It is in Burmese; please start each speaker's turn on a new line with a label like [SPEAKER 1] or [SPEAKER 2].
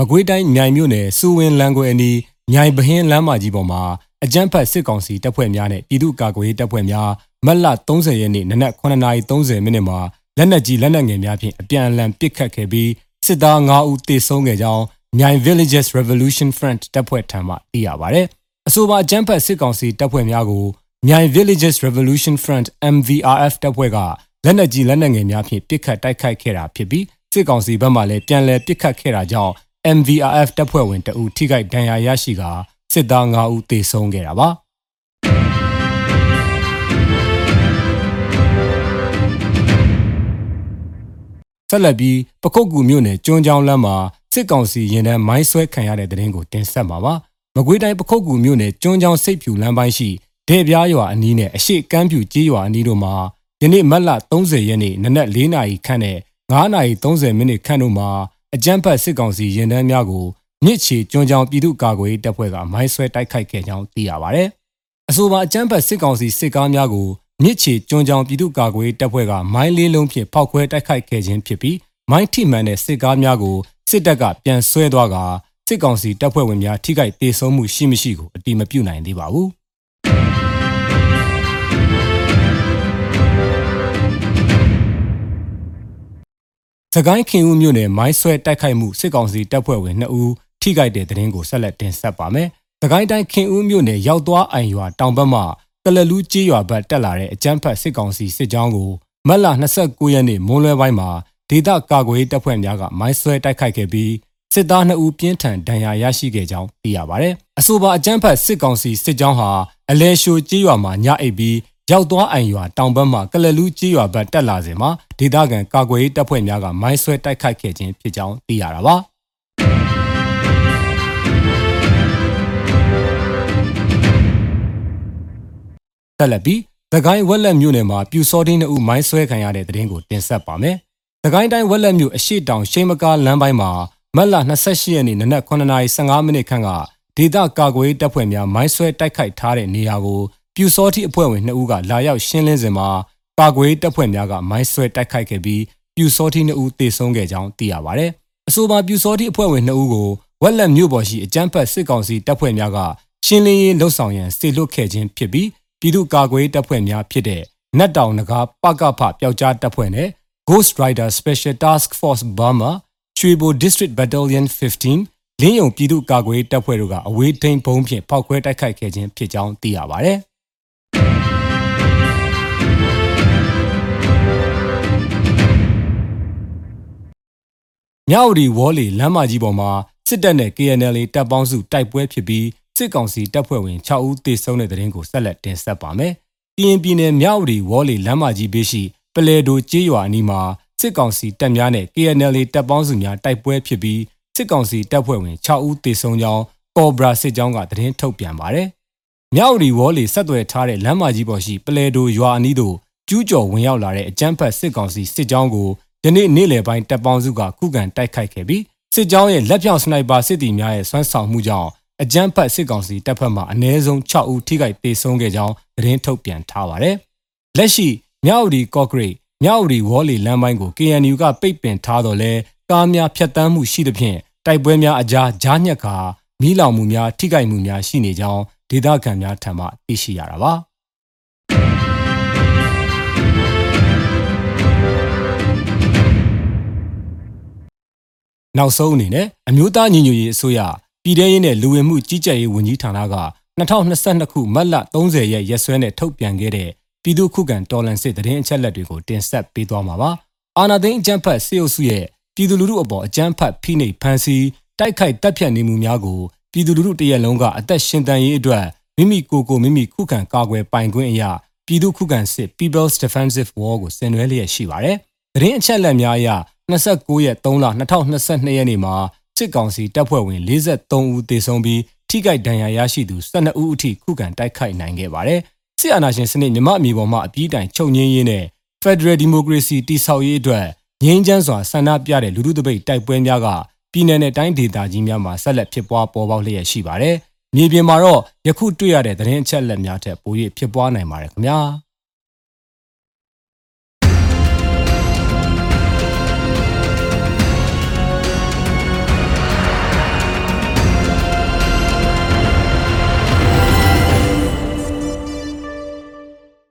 [SPEAKER 1] မကွေးတိုင်းမြိုင်မြို့နယ်စူဝင်လန်ကွယ်အနီးမြိုင်ဘဟင်းလမ်းမကြီးပေါ်မှာအကြမ်းဖက်စစ်ကောင်စီတပ်ဖွဲ့များနဲ့ပြည်သူ့ကာကွယ်ရေးတပ်ဖွဲ့များမတ်လ30ရက်နေ့နနက်9:30မိနစ်မှာလက်နက်ကြီးလက်နက်ငယ်များဖြင့်အပြန်အလှန်ပစ်ခတ်ခဲ့ပြီးစစ်သား9ဦးသေဆုံးခဲ့ကြောင်းမြိုင် Villages Revolution Front တပ်ဖွဲ့ထံမှသိရပါဗျ။အဆိုပါအကြမ်းဖက်စစ်ကောင်စီတပ်ဖွဲ့များကိုမြိုင် Villages Revolution Front MVRF တပ်ဖွဲ့ကလက်နက်ကြီးလက်နက်ငယ်များဖြင့်ပစ်ခတ်တိုက်ခိုက်ခဲ့တာဖြစ်ပြီးစစ်ကောင်စီဘက်မှလည်းပြန်လည်ပစ်ခတ်ခဲ့တာကြောင့် MVRF တပ်ဖွဲ့ဝင်တအူထိခိုက်ဒဏ်ရာရရှိကာစစ်သား9ဦးသေဆုံးခဲ့တာပါဆက်လက်ပြီးပကုတ်ကူမြို့နယ်ကျွန်းချောင်းလမ်းမှာစစ်ကောင်စီရင်တန်းမိုင်းဆွဲခံရတဲ့တဲ့ရင်ကိုတင်ဆက်မှာပါမကွေးတိုင်းပခုတ်ကူမြို့နယ်ကျွန်းချောင်းစိတ်ဖြူလမ်းပိုင်းရှိဒေပြားရွာအနီးနဲ့အရှိကမ်းဖြူကြေးရွာအနီးတို့မှာယနေ့မတ်လ30ရက်နေ့နနက်4နာရီခန့်နဲ့9နာရီ30မိနစ်ခန့်တို့မှာ အကြမ်းဖက်စစ်ကောင်စီရင်တန်းများကိုမြစ်ချေကျွန်းချောင်းပြည်သူ့ကာကွယ်ရေးတပ်ဖွဲ့ကမိုင်းဆွဲတိုက်ခိုက်ခဲ့ကြောင်းသိရပါဗျ။အဆိုပါအကြမ်းဖက်စစ်ကောင်စီစစ်ကားများကိုမြစ်ချေကျွန်းချောင်းပြည်သူ့ကာကွယ်ရေးတပ်ဖွဲ့ကမိုင်းလေးလုံးဖြင့်ဖောက်ခွဲတိုက်ခိုက်ခဲ့ခြင်းဖြစ်ပြီးမိုင်းထိမှန်တဲ့စစ်ကားများကိုစစ်တပ်ကပြန်ဆွဲသွားကစစ်ကောင်စီတပ်ဖွဲ့ဝင်များထိခိုက်ဒေဆုံးမှုရှိမရှိကိုအတိမပြုနိုင်သေးပါဘူး။ စကိုင်းခင်ဦးမြို့နယ်မိုင်းဆွဲတိုက်ခိုက်မှုစစ်ကောင်စီတပ်ဖွဲ့ဝင်2ဦးထိခိုက်တဲ့တဲ့ရင်ကိုဆက်လက်တင်ဆက်ပါမယ်။စကိုင်းတိုင်းခင်ဦးမြို့နယ်ရောက်သွားအိုင်ရွာတောင်ဘက်မှကလလူးကြီးရွာဘက်တက်လာတဲ့အကြမ်းဖက်စစ်ကောင်စီစစ်ကြောင်းကိုမတ်လ29ရက်နေ့မွန်းလွဲပိုင်းမှာဒေသကာကွယ်ရေးတပ်ဖွဲ့များကမိုင်းဆွဲတိုက်ခိုက်ခဲ့ပြီးစစ်သား2ဦးပြင်းထန်ဒဏ်ရာရရှိခဲ့ကြောင်းသိရပါတယ်။အဆိုပါအကြမ်းဖက်စစ်ကောင်စီစစ်ကြောင်းဟာအလဲရှိုကြေးရွာမှာညအိပ်ပြီး ရောက်သွားအိုင်ရွာတောင်ဘက်မှကလလူးကြေးရွာဘက်တက်လာစဉ်မှာဒေသခံကာကွယ်ရေးတပ်ဖွဲ့များကမိုင်းဆွဲတိုက်ခိုက်ခဲ့ခြင်းဖြစ်ကြောင်းသိရတာပါ။ဆက်လက်ပြီးသကိုင်းဝက်လက်မြို့နယ်မှာပြူစောတင်းအုပ်မိုင်းဆွဲခံရတဲ့တဲ့ရင်ကိုတင်ဆက်ပါမယ်။။သခိုင်းတိုင်းဝက်လက်မြို့အရှိတောင်ရှိမကားလမ်းပိုင်းမှာမတ်လ28ရက်နေ့နနက်9:15မိနစ်ခန့်ကဒေသကာကွယ်တပ်ဖွဲ့များမိုင်းဆွဲတိုက်ခိုက်ထားတဲ့နေရာကို ပြူစောတိအဖွဲ့ဝင်2ဦးကလာရောက်ရှင်းလင်းစဉ်မှာကာကွယ်တပ်ဖွဲ့များကမိုင်းဆွဲတိုက်ခိုက်ခဲ့ပြီးပြူစောတိ2ဦးသေဆုံးခဲ့ကြောင်းသိရပါဗျ။အဆိုပါပြူစောတိအဖွဲ့ဝင်2ဦးကိုဝက်လက်မြို့ပေါ်ရှိအကြမ်းဖက်စစ်ကောင်စီတပ်ဖွဲ့များကရှင်းလင်းရေးလှုပ်ဆောင်ရန်စေလွှတ်ခဲ့ခြင်းဖြစ်ပြီးပြည်သူ့ကာကွယ်တပ်ဖွဲ့များဖြစ်တဲ့နတ်တောင်နဂါပကဖပျောက်ကြားတပ်ဖွဲ့နဲ့ Ghost Rider Special Task Force Burma ချွေဘို District Battalion 15လင်းယုံပြည်သူ့ကာကွယ်တပ်ဖွဲ့တို့ကအဝေးထိန်ဘုံဖြင့်ဖောက်ခွဲတိုက်ခိုက်ခဲ့ခြင်းဖြစ်ကြောင်းသိရပါဗျ။ မြောက်ရီဝေါ်လီလမ်းမကြီးပေါ်မှာစစ်တပ်နဲ့ KNL တပ်ပေါင်းစုတိုက်ပွဲဖြစ်ပြီးစစ်ကောင်စီတပ်ဖွဲ့ဝင်6ဦးသေဆုံးတဲ့တဲ့ရင်ကိုဆက်လက်တင်ဆက်ပါမယ်။ပြည်ရင်ပြည်နယ်မြောက်ရီဝေါ်လီလမ်းမကြီးဘေးရှိပလဲဒိုကျေးရွာအနီးမှာစစ်ကောင်စီတပ်များနဲ့ KNL တပ်ပေါင်းစုများတိုက်ပွဲဖြစ်ပြီးစစ်ကောင်စီတပ်ဖွဲ့ဝင်6ဦးသေဆုံးကြောင်းကော်ဘရာစစ်ကြောင်းကသတင်းထုတ်ပြန်ပါတယ်။မြောက်ရီဝေါ်လီဆက်သွယ်ထားတဲ့လမ်းမကြီးပေါ်ရှိပလဲဒိုရွာအနီးသို့ကျူးကျော်ဝင်ရောက်လာတဲ့အကြမ်းဖက်စစ်ကောင်စီစစ်ကြောင်းကို ယနေ့နေ့လယ်ပိုင်းတပ်ပေါင်းစုကခုခံတိုက်ခိုက်ခဲ့ပြီးစစ်ကြောင်းရဲ့လက်ပြောင်စနိုက်ပါစစ်တီများရဲ့ဆွမ်းဆောင်မှုကြောင့်အကြမ်းဖက်စစ်ကောင်စီတပ်ဖက်မှအ ਨੇ ဆုံး6ဦးထိခိုက်ဒေဆုံးခဲ့ကြောင်းသတင်းထုတ်ပြန်ထားပါတယ်။လက်ရှိမြောက်ရီကော့ဂရိတ်မြောက်ရီဝေါ်လီလမ်းပိုင်းကို KNU ကပိတ်ပင်ထားတော့လဲကားများဖြတ်တန်းမှုရှိသဖြင့်တိုက်ပွဲများအကြားကြားညက်ကာမီးလောင်မှုများထိခိုက်မှုများရှိနေကြောင်းဒေသခံများထံမှသိရှိရတာပါ နောက်ဆုံးအနေနဲ့အမျိုးသားညီညွတ်ရေးအစိုးရပြည်ထရေးနဲ့လူဝင်မှုကြီးကြပ်ရေးဝန်ကြီးဌာနက2022ခုမတ်လ30ရက်ရက်စွဲနဲ့ထုတ်ပြန်ခဲ့တဲ့ပြည်သူခုခံတော်လှန်စစ်တရင်အချက်လက်တွေကိုတင်ဆက်ပေးသွားမှာပါ။အာနာသိန်းအကြမ်းဖက်စေအုပ်စုရဲ့ပြည်သူလူထုအပေါ်အကြမ်းဖက်ဖိနှိပ်ဖန်ဆီးတိုက်ခိုက်တပ်ဖြတ်နေမှုများကိုပြည်သူလူထုတရက်လုံးကအသက်ရှင်တန်ရေးအတွက်မိမိကိုယ်ကိုမိမိခုခံကာကွယ်ပိုင်ခွင့်အရာပြည်သူခုခံစစ် People's Defensive War ကိုဆင်နွှဲလျက်ရှိပါတယ်။တရင်အချက်လက်များအရ 29ရက်3လ2022ရက်နေ့မှာစစစ်ကောင်စီတပ်ဖွဲ့ဝင်43ဦးသေဆုံးပြီးထိခိုက်ဒဏ်ရာရရှိသူ12ဦးအထိခုခံတိုက်ခိုက်နိုင်ခဲ့ပါတယ်။စစ်အာဏာရှင်စနစ်မြမအမီပေါ်မှာအပြည့်တိုင်ချုပ်ငင်းရင်းနဲ့ Federal Democracy တိဆောက်ရေးအတွက်ငြိမ်းချမ်းစွာဆန္ဒပြတဲ့လူထုတပိတ်တိုက်ပွဲများကပြည်내နဲ့တိုင်းဒေသကြီးများမှာဆက်လက်ဖြစ်ပွားပေါ်ပေါက်လျက်ရှိပါတယ်။မြေပြင်မှာတော့ယခုတွေ့ရတဲ့သတင်းအချက်အလက်များထက်ပို၍ဖြစ်ပွားနိုင်ပါတယ်ခင်ဗျာ။